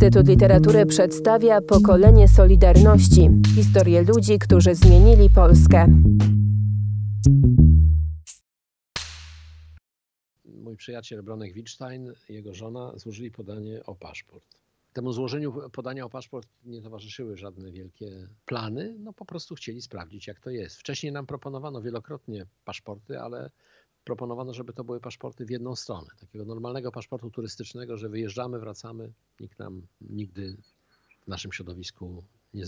Instytut Literatury przedstawia pokolenie Solidarności historię ludzi, którzy zmienili Polskę. Mój przyjaciel Bronek Wittstein jego żona złożyli podanie o paszport. Temu złożeniu podania o paszport nie towarzyszyły żadne wielkie plany, no po prostu chcieli sprawdzić, jak to jest. Wcześniej nam proponowano wielokrotnie paszporty, ale proponowano, żeby to były paszporty w jedną stronę. Takiego normalnego paszportu turystycznego, że wyjeżdżamy, wracamy. Nikt nam nigdy w naszym środowisku nie,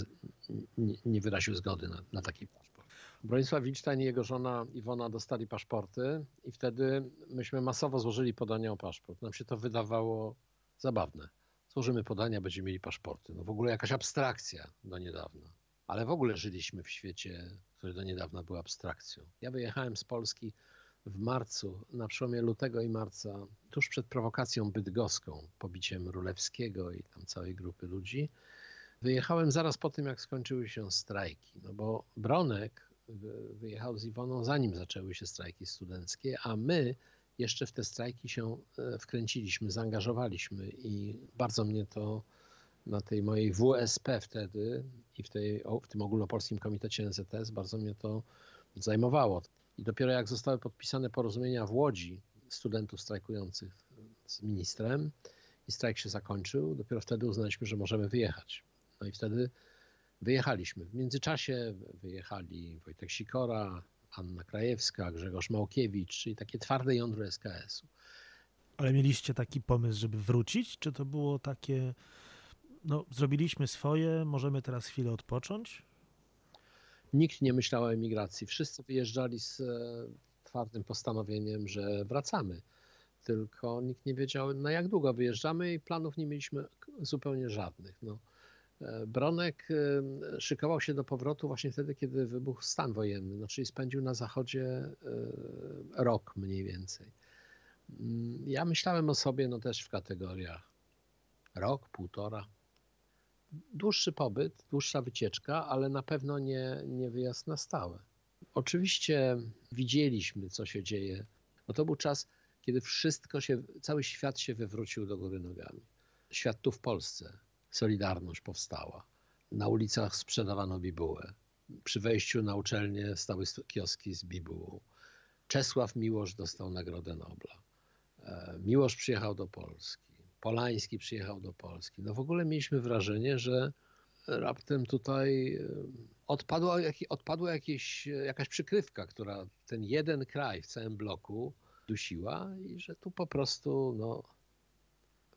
nie, nie wyraził zgody na, na taki paszport. Bronisław Wittstein i jego żona Iwona dostali paszporty i wtedy myśmy masowo złożyli podania o paszport. Nam się to wydawało zabawne. Złożymy podania, będziemy mieli paszporty. No w ogóle jakaś abstrakcja do niedawna. Ale w ogóle żyliśmy w świecie, który do niedawna był abstrakcją. Ja wyjechałem z Polski w marcu, na przełomie lutego i marca, tuż przed prowokacją bydgoską, pobiciem Rulewskiego i tam całej grupy ludzi, wyjechałem zaraz po tym, jak skończyły się strajki. No bo Bronek wyjechał z Iwoną zanim zaczęły się strajki studenckie, a my jeszcze w te strajki się e, wkręciliśmy, zaangażowaliśmy i bardzo mnie to na tej mojej WSP wtedy i w, tej, w tym ogólnopolskim komitecie NZS bardzo mnie to zajmowało. I dopiero jak zostały podpisane porozumienia w Łodzi studentów strajkujących z ministrem i strajk się zakończył, dopiero wtedy uznaliśmy, że możemy wyjechać. No i wtedy wyjechaliśmy. W międzyczasie wyjechali Wojtek Sikora, Anna Krajewska, Grzegorz Małkiewicz, czyli takie twarde jądro SKS-u. Ale mieliście taki pomysł, żeby wrócić? Czy to było takie, no zrobiliśmy swoje, możemy teraz chwilę odpocząć? Nikt nie myślał o emigracji. Wszyscy wyjeżdżali z e, twardym postanowieniem, że wracamy. Tylko nikt nie wiedział, na jak długo wyjeżdżamy i planów nie mieliśmy zupełnie żadnych. No. E, Bronek e, szykował się do powrotu właśnie wtedy, kiedy wybuchł stan wojenny, no, czyli spędził na zachodzie rok mniej więcej. Mm, ja myślałem o sobie no, też w kategoriach rok, półtora, dłuższy pobyt, dłuższa wycieczka, ale na pewno nie, nie wyjazd na stałe. Oczywiście widzieliśmy, co się dzieje. No to był czas, kiedy wszystko się, cały świat się wywrócił do góry nogami. Świat tu w Polsce. Solidarność powstała. Na ulicach sprzedawano bibułę. Przy wejściu na uczelnię stały kioski z bibułą. Czesław Miłosz dostał Nagrodę Nobla. E, Miłosz przyjechał do Polski. Polański przyjechał do Polski. No w ogóle mieliśmy wrażenie, że raptem tutaj odpadła, odpadła jakieś, jakaś przykrywka, która ten jeden kraj w całym bloku dusiła i że tu po prostu no,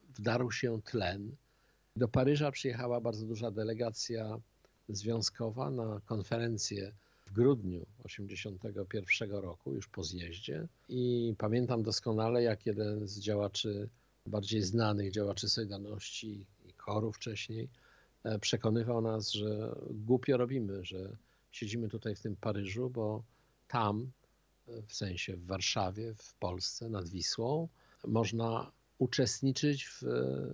wdarł się tlen. Do Paryża przyjechała bardzo duża delegacja związkowa na konferencję w grudniu 1981 roku, już po zjeździe. I pamiętam doskonale, jak jeden z działaczy bardziej znanych działaczy Solidarności i Koru wcześniej, e, przekonywał nas, że głupio robimy, że siedzimy tutaj w tym Paryżu, bo tam, w sensie w Warszawie, w Polsce, nad Wisłą, można uczestniczyć w e,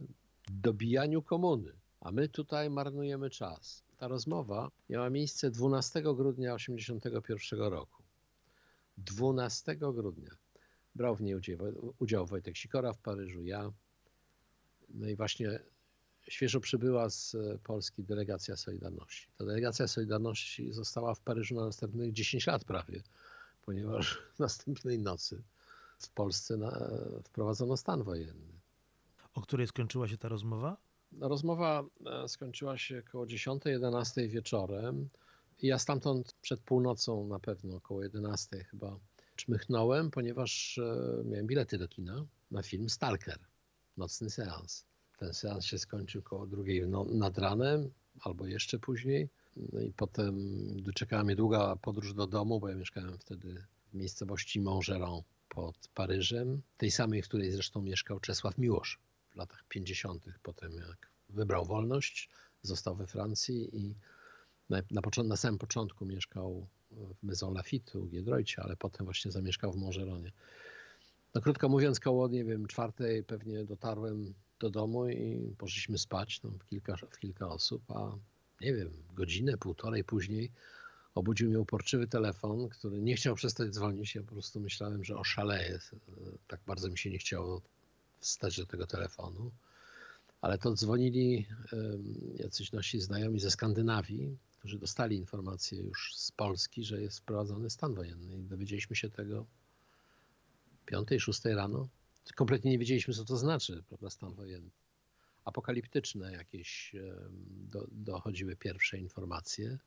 dobijaniu komuny, a my tutaj marnujemy czas. Ta rozmowa miała miejsce 12 grudnia 1981 roku. 12 grudnia. Brał w niej udział, udział Wojtek Sikora w Paryżu, ja. No i właśnie świeżo przybyła z Polski delegacja Solidarności. Ta delegacja Solidarności została w Paryżu na następnych 10 lat prawie, ponieważ następnej nocy w Polsce na, wprowadzono stan wojenny. O której skończyła się ta rozmowa? Rozmowa e, skończyła się około 10-11 wieczorem. Ja stamtąd przed północą na pewno, około 11 chyba, czmychnąłem, ponieważ e, miałem bilety do kina na film Stalker, nocny seans. Ten seans się skończył koło drugiej no, nad ranem albo jeszcze później. No i potem doczekała mnie długa podróż do domu, bo ja mieszkałem wtedy w miejscowości Montgeron pod Paryżem, tej samej, w której zresztą mieszkał Czesław Miłosz w latach 50. Potem jak wybrał wolność, został we Francji i na, na, na samym początku mieszkał w Maison Lafitte u ale potem właśnie zamieszkał w Mongeronie. No krótko mówiąc, koło, nie wiem, czwartej pewnie dotarłem do domu i poszliśmy spać, no, w, kilka, w kilka osób, a nie wiem, godzinę, półtorej później obudził mnie uporczywy telefon, który nie chciał przestać dzwonić. Ja po prostu myślałem, że oszaleję. Tak bardzo mi się nie chciało wstać do tego telefonu. Ale to dzwonili jacyś nasi znajomi ze Skandynawii, którzy dostali informację już z Polski, że jest wprowadzony stan wojenny i dowiedzieliśmy się tego 5-6 rano. Kompletnie nie wiedzieliśmy, co to znaczy, prawda, stan wojenny. Apokaliptyczne jakieś do, dochodziły pierwsze informacje.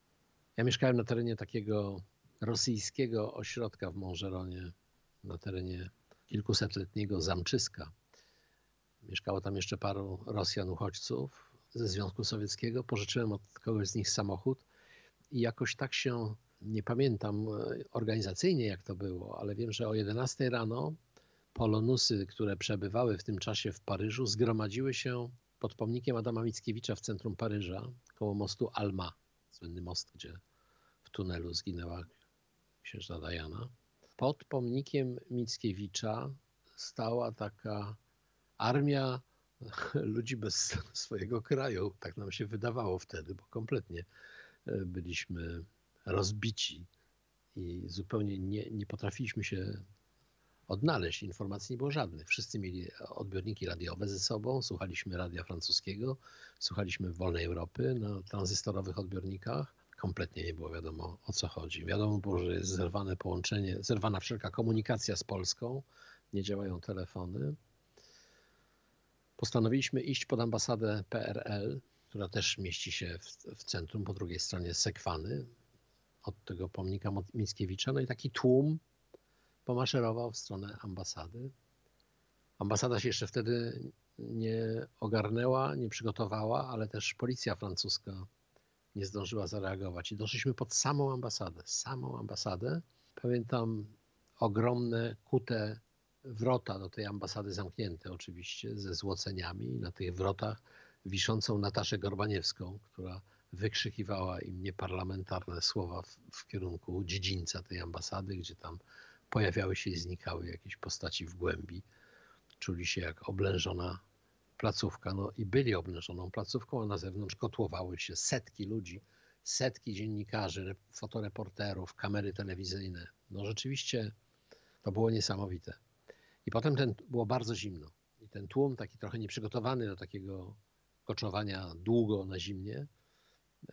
Ja mieszkałem na terenie takiego rosyjskiego ośrodka w Mongeronie, na terenie kilkusetletniego Zamczyska. Mieszkało tam jeszcze paru Rosjan uchodźców ze Związku Sowieckiego. Pożyczyłem od kogoś z nich samochód i jakoś tak się, nie pamiętam organizacyjnie jak to było, ale wiem, że o 11 rano polonusy, które przebywały w tym czasie w Paryżu, zgromadziły się pod pomnikiem Adama Mickiewicza w centrum Paryża, koło mostu Alma, słynny most, gdzie w tunelu zginęła księżna Diana. Pod pomnikiem Mickiewicza stała taka armia ludzi bez swojego kraju. Tak nam się wydawało wtedy, bo kompletnie e, byliśmy rozbici i zupełnie nie, nie potrafiliśmy się odnaleźć. Informacji nie było żadnych. Wszyscy mieli odbiorniki radiowe ze sobą, słuchaliśmy radia francuskiego, słuchaliśmy Wolnej Europy na tranzystorowych odbiornikach. Kompletnie nie było wiadomo o co chodzi. Wiadomo było, że jest zerwane połączenie, zerwana wszelka komunikacja z Polską, nie działają telefony. Postanowiliśmy iść pod ambasadę PRL, która też mieści się w, w centrum, po drugiej stronie Sekwany, od tego pomnika Mickiewicza. No i taki tłum pomaszerował w stronę ambasady. Ambasada się jeszcze wtedy nie ogarnęła, nie przygotowała, ale też policja francuska nie zdążyła zareagować. I doszliśmy pod samą ambasadę, samą ambasadę. Pamiętam ogromne, kute wrota do tej ambasady zamknięte oczywiście, ze złoceniami. Na tych wrotach wiszącą Nataszę Gorbaniewską, która wykrzykiwała im nieparlamentarne słowa w, w kierunku dziedzińca tej ambasady, gdzie tam pojawiały się i znikały jakieś postaci w głębi. Czuli się jak oblężona placówka. No i byli oblężoną placówką, a na zewnątrz kotłowały się setki ludzi, setki dziennikarzy, fotoreporterów, kamery telewizyjne. No rzeczywiście to było niesamowite. I potem ten, było bardzo zimno. I ten tłum, taki trochę nieprzygotowany do takiego koczowania długo na zimnie,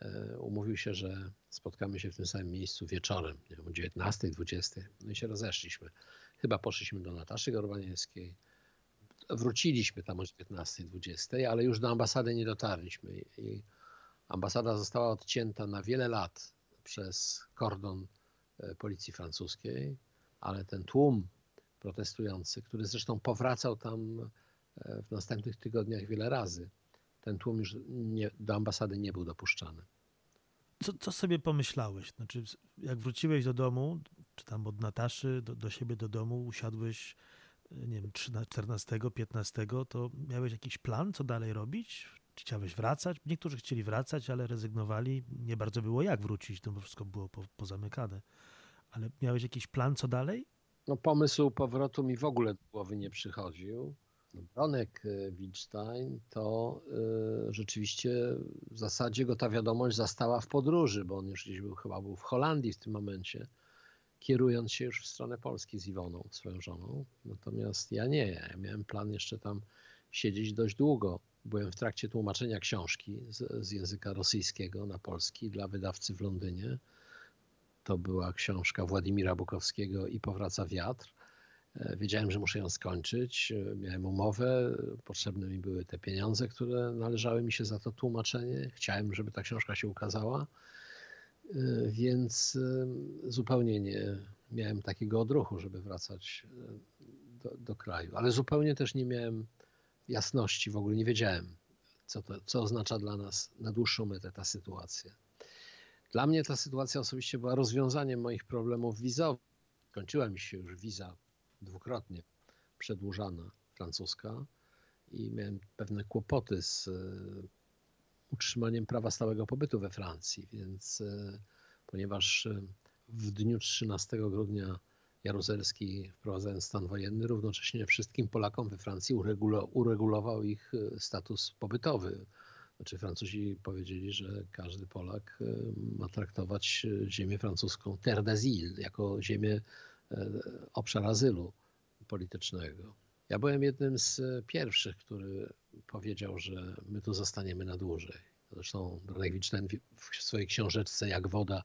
e, umówił się, że spotkamy się w tym samym miejscu wieczorem, nie wiem, o 19, 20. No i się rozeszliśmy. Chyba poszliśmy do Nataszy Gorbaniewskiej. Wróciliśmy tam o 19, 20, ale już do ambasady nie dotarliśmy. I ambasada została odcięta na wiele lat przez kordon e, policji francuskiej, ale ten tłum protestujący, który zresztą powracał tam e, w następnych tygodniach wiele razy, ten tłum już nie, do ambasady nie był dopuszczany. Co, co sobie pomyślałeś? Znaczy, jak wróciłeś do domu, czy tam od Nataszy do, do siebie do domu, usiadłeś, e, nie wiem, 14, 15, to miałeś jakiś plan, co dalej robić? Chciałeś wracać? Niektórzy chcieli wracać, ale rezygnowali. Nie bardzo było jak wrócić, to wszystko było po, pozamykane. Ale miałeś jakiś plan, co dalej? No, pomysł powrotu mi w ogóle do głowy nie przychodził. Bronek e, Wilstein to y, rzeczywiście w zasadzie go ta wiadomość zastała w podróży, bo on już gdzieś był, chyba był w Holandii w tym momencie, kierując się już w stronę Polski z Iwoną, swoją żoną. Natomiast ja nie, ja miałem plan jeszcze tam siedzieć dość długo. Byłem w trakcie tłumaczenia książki z, z języka rosyjskiego na polski dla wydawcy w Londynie. To była książka Władimira Bukowskiego i Powraca wiatr. E, wiedziałem, że muszę ją skończyć. E, miałem umowę, potrzebne mi były te pieniądze, które należały mi się za to tłumaczenie. Chciałem, żeby ta książka się ukazała, e, więc zupełnie nie miałem takiego odruchu, żeby wracać do, do kraju. Ale zupełnie też nie miałem jasności, w ogóle nie wiedziałem, co, to, co oznacza dla nas na dłuższą metę ta sytuacja. Dla mnie ta sytuacja osobiście była rozwiązaniem moich problemów wizowych. Kończyła mi się już wiza dwukrotnie przedłużana francuska i miałem pewne kłopoty z e, utrzymaniem prawa stałego pobytu we Francji, więc e, ponieważ e, w dniu 13 grudnia Jaruzelski wprowadzając stan wojenny, równocześnie wszystkim Polakom we Francji uregulował ich status pobytowy. Znaczy Francuzi powiedzieli, że każdy Polak ma traktować ziemię francuską terre d'asile, jako ziemię E, obszar azylu politycznego. Ja byłem jednym z pierwszych, który powiedział, że my tu zostaniemy na dłużej. Zresztą Bronewicz ten w swojej książeczce Jak woda,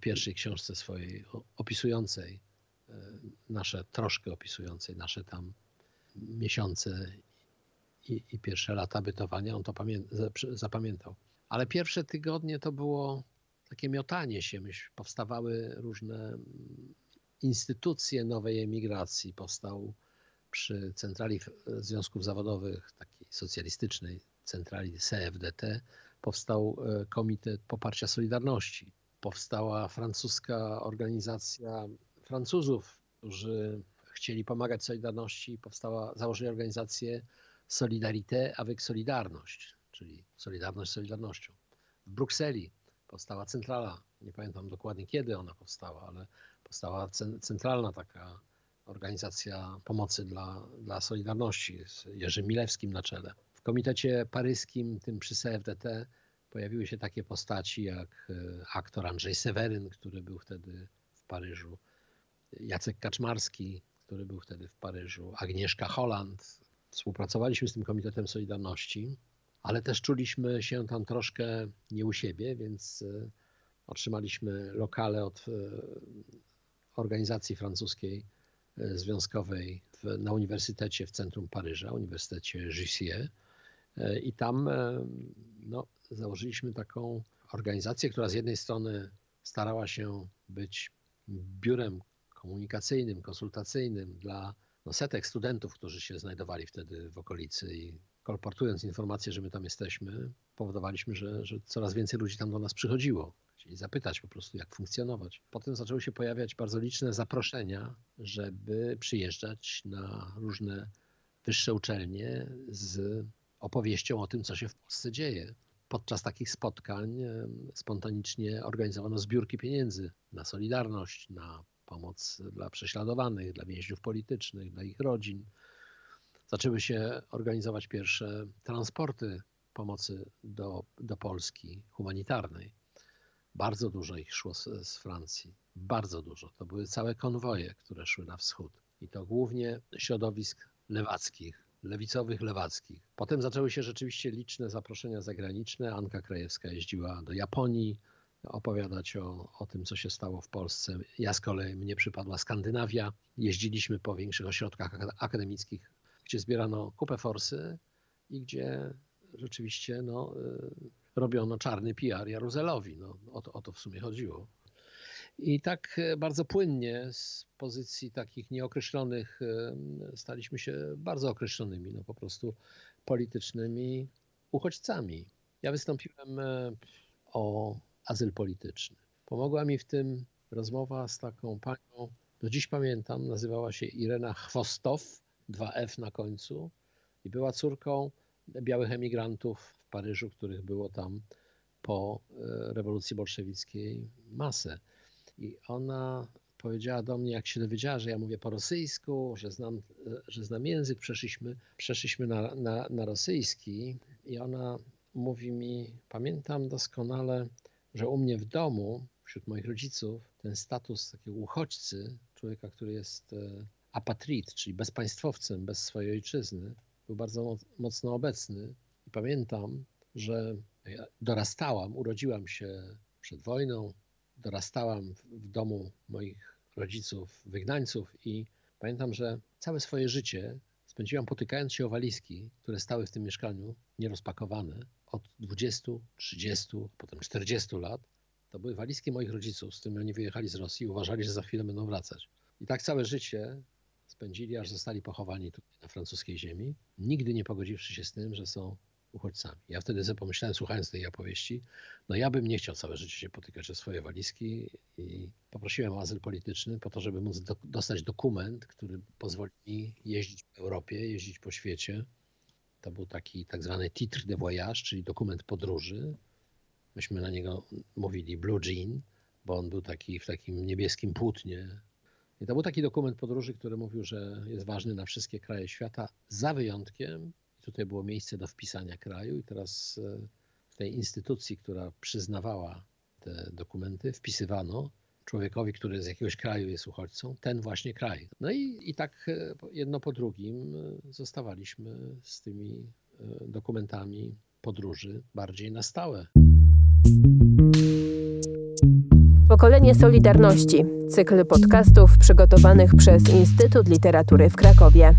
pierwszej książce swojej opisującej nasze, troszkę opisującej nasze tam miesiące i, i pierwsze lata bytowania, on to zapamiętał. Ale pierwsze tygodnie to było takie miotanie się. Myśl, powstawały różne instytucje nowej emigracji. Powstał przy centrali związków zawodowych, takiej socjalistycznej centrali CFDT, powstał e, Komitet Poparcia Solidarności. Powstała francuska organizacja Francuzów, którzy chcieli pomagać Solidarności. Powstała, założyli organizację Solidarité avec Solidarność, czyli Solidarność z Solidarnością. W Brukseli powstała centrala, nie pamiętam dokładnie kiedy ona powstała, ale powstała centralna taka organizacja pomocy dla, dla Solidarności z Jerzym Milewskim na czele. W komitecie paryskim, tym przy CFDT, pojawiły się takie postaci jak e, aktor Andrzej Seweryn, który był wtedy w Paryżu, Jacek Kaczmarski, który był wtedy w Paryżu, Agnieszka Holland. Współpracowaliśmy z tym Komitetem Solidarności, ale też czuliśmy się tam troszkę nie u siebie, więc e, otrzymaliśmy lokale od e, organizacji francuskiej związkowej w, na uniwersytecie w centrum Paryża, Uniwersytecie Jussieu. I tam no, założyliśmy taką organizację, która z jednej strony starała się być biurem komunikacyjnym, konsultacyjnym dla no, setek studentów, którzy się znajdowali wtedy w okolicy i kolportując informację, że my tam jesteśmy, powodowaliśmy, że, że coraz więcej ludzi tam do nas przychodziło. Chcieli zapytać po prostu, jak funkcjonować. Potem zaczęły się pojawiać bardzo liczne zaproszenia, żeby przyjeżdżać na różne wyższe uczelnie z opowieścią o tym, co się w Polsce dzieje podczas takich spotkań spontanicznie organizowano zbiórki pieniędzy na Solidarność, na pomoc dla prześladowanych, dla więźniów politycznych, dla ich rodzin. Zaczęły się organizować pierwsze transporty pomocy do, do Polski humanitarnej. Bardzo dużo ich szło z, z Francji. Bardzo dużo. To były całe konwoje, które szły na wschód. I to głównie środowisk lewackich, lewicowych, lewackich. Potem zaczęły się rzeczywiście liczne zaproszenia zagraniczne. Anka Krajewska jeździła do Japonii opowiadać o, o tym, co się stało w Polsce. Ja z kolei mnie przypadła Skandynawia. Jeździliśmy po większych ośrodkach akademickich, gdzie zbierano kupę forsy i gdzie rzeczywiście no, y, robiono czarny PR Jaruzelowi. No, o, to, o to w sumie chodziło. I tak e, bardzo płynnie z pozycji takich nieokreślonych e, staliśmy się bardzo określonymi, no po prostu politycznymi uchodźcami. Ja wystąpiłem e, o azyl polityczny. Pomogła mi w tym rozmowa z taką panią, do dziś pamiętam, nazywała się Irena Chwostow, 2F na końcu i była córką białych emigrantów w Paryżu, których było tam po rewolucji bolszewickiej masę. I ona powiedziała do mnie, jak się dowiedziała, że ja mówię po rosyjsku, że znam, że znam język, przeszliśmy, przeszliśmy na, na, na rosyjski i ona mówi mi, pamiętam doskonale, że u mnie w domu, wśród moich rodziców, ten status takiego uchodźcy, człowieka, który jest e, apatrid, czyli bezpaństwowcem, bez swojej ojczyzny, był bardzo mocno obecny. I pamiętam, że ja dorastałam, urodziłam się przed wojną, dorastałam w domu moich rodziców, wygnańców i pamiętam, że całe swoje życie spędziłam potykając się o walizki, które stały w tym mieszkaniu nierozpakowane od 20, 30, potem 40 lat. To były walizki moich rodziców, z którymi oni wyjechali z Rosji i uważali, że za chwilę będą wracać. I tak całe życie spędzili, aż zostali pochowani tutaj na francuskiej ziemi, nigdy nie pogodziwszy się z tym, że są uchodźcami. Ja wtedy sobie pomyślałem, słuchając tej opowieści, no ja bym nie chciał całe życie się potykać o swoje walizki i poprosiłem o azyl polityczny po to, żeby móc do, dostać dokument, który pozwoli mi jeździć po Europie, jeździć po świecie. To był taki tak zwany titre de voyage, czyli dokument podróży. Myśmy na niego mówili blue jean, bo on był taki w takim niebieskim płótnie. I to był taki dokument podróży, który mówił, że jest ważny na wszystkie kraje świata, za wyjątkiem Tutaj było miejsce do wpisania kraju i teraz e, w tej instytucji, która przyznawała te dokumenty, wpisywano człowiekowi, który z jakiegoś kraju jest uchodźcą, ten właśnie kraj. No i, i tak e, jedno po drugim e, zostawaliśmy z tymi e, dokumentami podróży bardziej na stałe. Pokolenie Solidarności. Cykl podcastów przygotowanych przez Instytut Literatury w Krakowie.